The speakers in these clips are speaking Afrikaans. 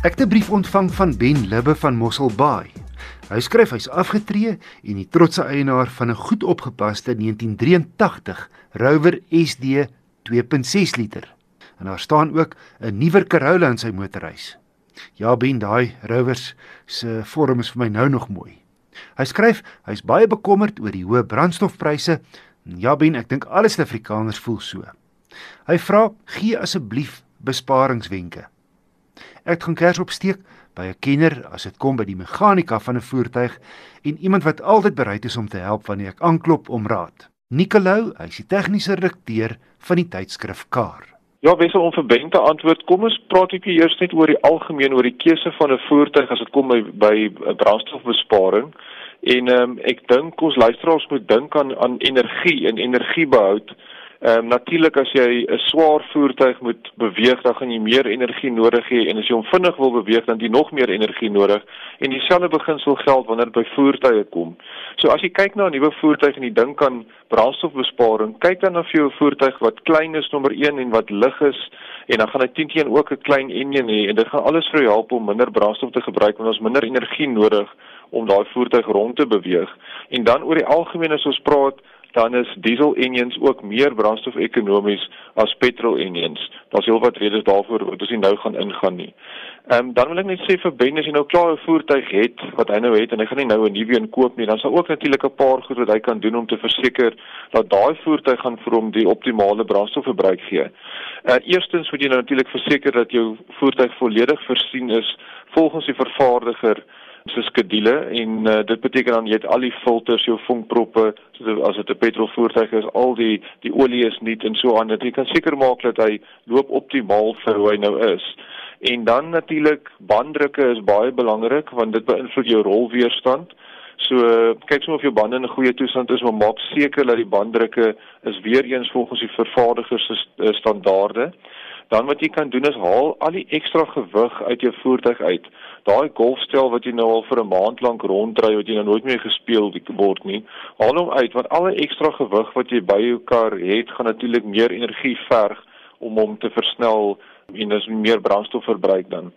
Ek het 'n brief ontvang van Ben Libbe van Mosselbaai. Hy skryf hy's afgetree en die trotse eienaar van 'n goed opgepaste 1983 Rover SD 2.6 liter. En daar staan ook 'n nuwer Corolla in sy motorhuis. Ja, Ben, daai Rovers se vorm is vir my nou nog mooi. Hy skryf hy's baie bekommerd oor die hoë brandstofpryse. Ja, Ben, ek dink alle Suid-Afrikaners voel so. Hy vra: "Gee asseblief besparingswenke." Ek gaan kers opsteek by 'n kenner as dit kom by die meganika van 'n voertuig en iemand wat altyd bereid is om te help wanneer ek aanklop om raad. Nicolou, hy's die tegniese redakteur van die tydskrif Car. Ja, wissel om verbente antwoord. Kom ons praat ek eers net oor die algemeen oor die keuse van 'n voertuig as dit kom by by brandstofbesparing. En ehm um, ek dink ons luisteraars moet dink aan aan energie en energiebehoud. Ehm um, natuurlik as jy 'n swaar voertuig moet beweeg, dan gaan jy meer energie nodig hê en as jy hom vinnig wil beweeg, dan jy nog meer energie nodig. En dieselfde beginsel geld wanneer dit by voertuie kom. So as jy kyk na 'n nuwe voertuig en jy dink aan brandstofbesparing, kyk dan na jou voertuig wat klein is nommer 1 en wat lig is en dan gaan hy teen teen ook 'n klein enjin hê en dit gaan alles vir jou help om minder brandstof te gebruik want ons minder energie nodig om daai voertuig rond te beweeg. En dan oor die algemeen as ons praat dan is diesel engines ook meer brandstofekonomies as petrol engines. Daar's heelwat redes daarvoor wat ons nie nou gaan ingaan nie. Ehm um, dan wil ek net sê vir Ben as jy nou klaar 'n voertuig het wat hy nou het en hy gaan nie nou 'n nuwe een koop nie, dan sal ook natuurlik 'n paar goed wat hy kan doen om te verseker dat daai voertuig gaan vir hom die optimale brandstofverbruik gee. Uh eerstens moet jy nou natuurlik verseker dat jou voertuig volledig voorsien is volgens die vervaardiger se skedule en uh, dit beteken dan jy het al die filters, jou vonkproppe, so as dit 'n petrolvoertuig is, al die die olie is nuut en so aan. Dat jy kan seker maak dat hy loop optimaal vir hoe hy nou is. En dan natuurlik banddrukke is baie belangrik want dit beïnvloed jou rolweerstand. So kyk sommer of jou bande in 'n goeie toestand is, maar maak seker dat die banddrukke is weer eens volgens die vervaardiger se standaarde. Dan wat jy kan doen is haal al die ekstra gewig uit jou voertuig uit. Daai golfstel wat jy nou al vir 'n maand lank rondry wat jy nou nooit meer gespeel word nie, haal hom uit want alle ekstra gewig wat jy by jou kar het, gaan natuurlik meer energie verg om hom te versnel en dis meer brandstof verbruik dan.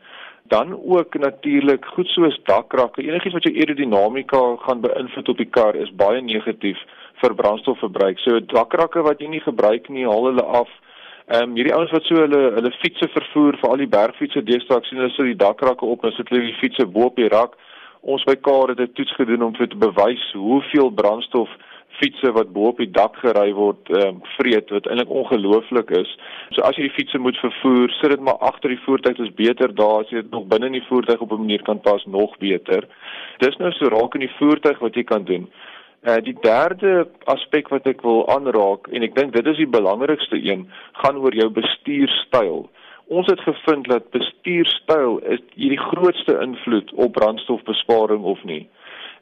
Dan ook natuurlik goed soos dakrakke, enigiets wat jou aerodinamika gaan beïnvloed op die kar is baie negatief vir brandstofverbruik. So dakrakke wat jy nie gebruik nie, haal hulle af Ehm um, hierdie ouens wat so hulle hulle fietses vervoer vir al die bergfietsse deesdae sien hulle so die dakrakke op en sit hulle die fietses bo op die rak. Ons by Kaar het 'n toets gedoen om vir te bewys hoeveel brandstof fietses wat bo op die dak gery word ehm um, vreet wat eintlik ongelooflik is. So as jy die fietses moet vervoer, sit dit maar agter die voertuig, dit is beter daar as jy dit nog binne in die voertuig op 'n manier kan pas nog beter. Dis nou so raak in die voertuig wat jy kan doen. Uh, die derde aspek wat ek wil aanraak en ek dink dit is die belangrikste een, gaan oor jou bestuurstyl. Ons het gevind dat bestuurstyl is hierdie grootste invloed op brandstofbesparing of nie.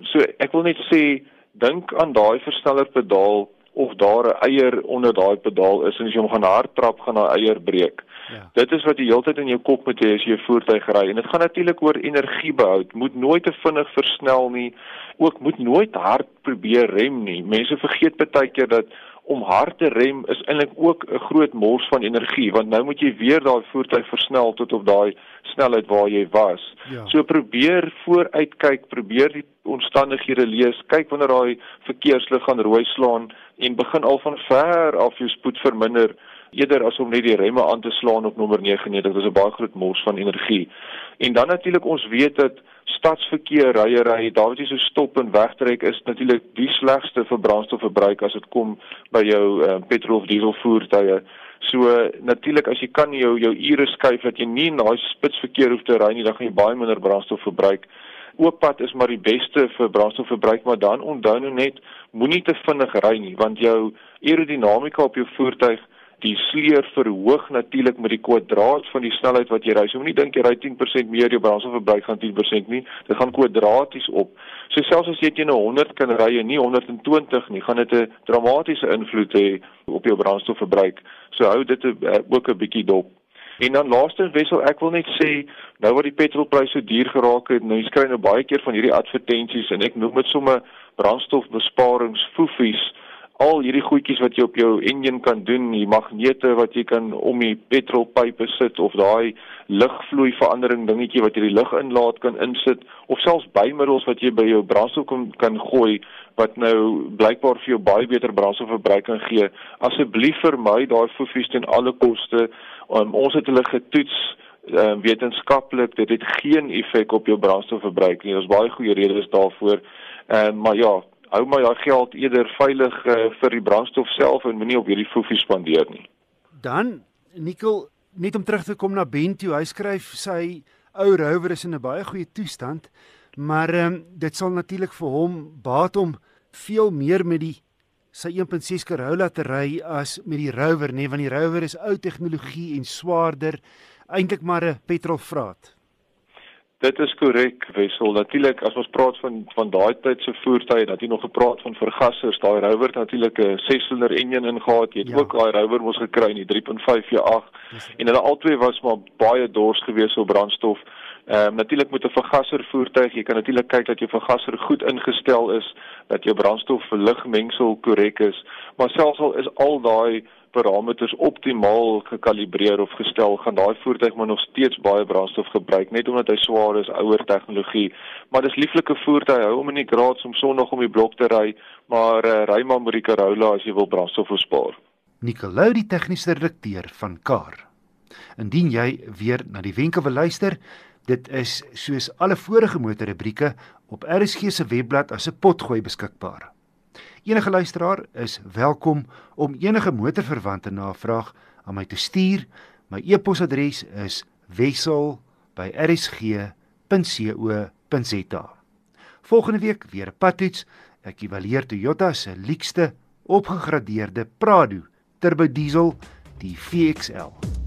So ek wil net sê dink aan daai versnellerpedaal of daar 'n eier onder daai pedaal is en as jy hom gaan hard trap gaan daai eier breek. Ja. Dit is wat jy heeltyd in jou kop moet hê as jy 'n voertuig ry en dit gaan natuurlik oor energiebehoud. Moet nooit te vinnig versnel nie. Ook moet nooit hard probeer rem nie. Mense vergeet baie keer dat om hard te rem is eintlik ook 'n groot mors van energie want nou moet jy weer daai voertuig versnel tot op daai snelheid waar jy was. Ja. So probeer vooruitkyk, probeer die omstandighede lees, kyk wanneer daai verkeerslig gaan rooi slaan en begin al van ver af jou spoed verminder eerder as om net die remme aan te slaan op nommer 99. Dit is 'n baie groot mors van energie. En dan natuurlik ons weet dat stadsverkeer ryery, daar wat jy so stop en wegtrek is natuurlik die slegste vir brandstofverbruik as dit kom by jou uh, petrol of diesel voertuie. So natuurlik as jy kan jou jou ure skuif dat jy nie in daai spitsverkeer hoef te ry nie, dan gaan jy baie minder brandstof verbruik. Ooppad is maar die beste vir brandstofverbruik, maar dan onthou nou net moenie te vinnig ry nie, want jou aerodinamika op jou voertuig die sleur verhoog natuurlik met die kwadraat van die snelheid wat jy ry. So moenie dink jy ry 10% meer jou brandstofverbruik gaan 10% nie. Dit gaan kwadraties op. So selfs as jy teen 100 kan ry en nie 120 nie, gaan dit 'n dramatiese invloed hê op jou brandstofverbruik. So hou dit ook 'n bietjie dop. En dan laastens wissel ek wil net sê nou wat die petrolpryse so duur geraak het, nou jy skry nou baie keer van hierdie advertensies en ek noem dit sommer brandstofbesparingsfoefies al hierdie goedjies wat jy op jou enjin kan doen, die magnete wat jy kan om die petrolpype sit of daai lugvloei verandering dingetjie wat jy die lug inlaat kan insit of selfs bymiddels wat jy by jou brandstof kan, kan gooi wat nou blykbaar vir jou baie beter brandstofverbruik kan gee. Asseblief vermy daai fofies ten alle koste. Um, ons het hulle getoets uh, wetenskaplik dit het geen effek op jou brandstofverbruik nie. Daar's baie goeie redes daarvoor. Ehm uh, maar ja, hou maar jou geld eerder veilig uh, vir die brandstof self en moenie op hierdie foefie spandeer nie. Dan Nikkel net om terug te kom na Bento, hy skryf sy ou Rover is in 'n baie goeie toestand, maar ehm um, dit sal natuurlik vir hom baat om veel meer met die sy 1.6 Corolla te ry as met die Rover, nê, nee, want die Rover is ou tegnologie en swaarder eintlik maar 'n petrolvraat. Dit is korrek, Wessel. Natuurlik as ons praat van van daai tyd se voertuie, dat jy nog gepraat van vergassers, daai Rover natuurlik 'n 6-silinder enjin ingehaat. Jy het ja. ook daai Rover mos gekry in die 3.5 V8 en hulle albei was maar baie dors geweest op brandstof. Ehm um, natuurlik moet 'n vergasser voertuig, jy kan natuurlik kyk dat jou vergasser goed ingestel is, dat jou brandstof verligmengsel korrek is, maar selfs al is al daai parameters optimaal gekalibreer of gestel, gaan daai voertuig maar nog steeds baie brandstof gebruik net omdat hy swaar is, ouer tegnologie. Maar dis lieflike voertuie, hou hom in die garage om sonnig om die blok te ry, maar uh, ry maar met die Corolla as jy wil brandstof bespaar. Nicolou die tegniese redakteur van Car. Indien jy weer na die wenke wil luister, dit is soos alle vorige motorrubrieke op RSG se webblad as 'n potgooi beskikbaar. Enige luisteraar is welkom om enige motorverwante navraag aan my te stuur. My e-posadres is wissel@rsg.co.za. Volgende week weer 'n padtoets. Ek evalueer Toyota se leukste opgegradeerde Prado turbo diesel, die VXL.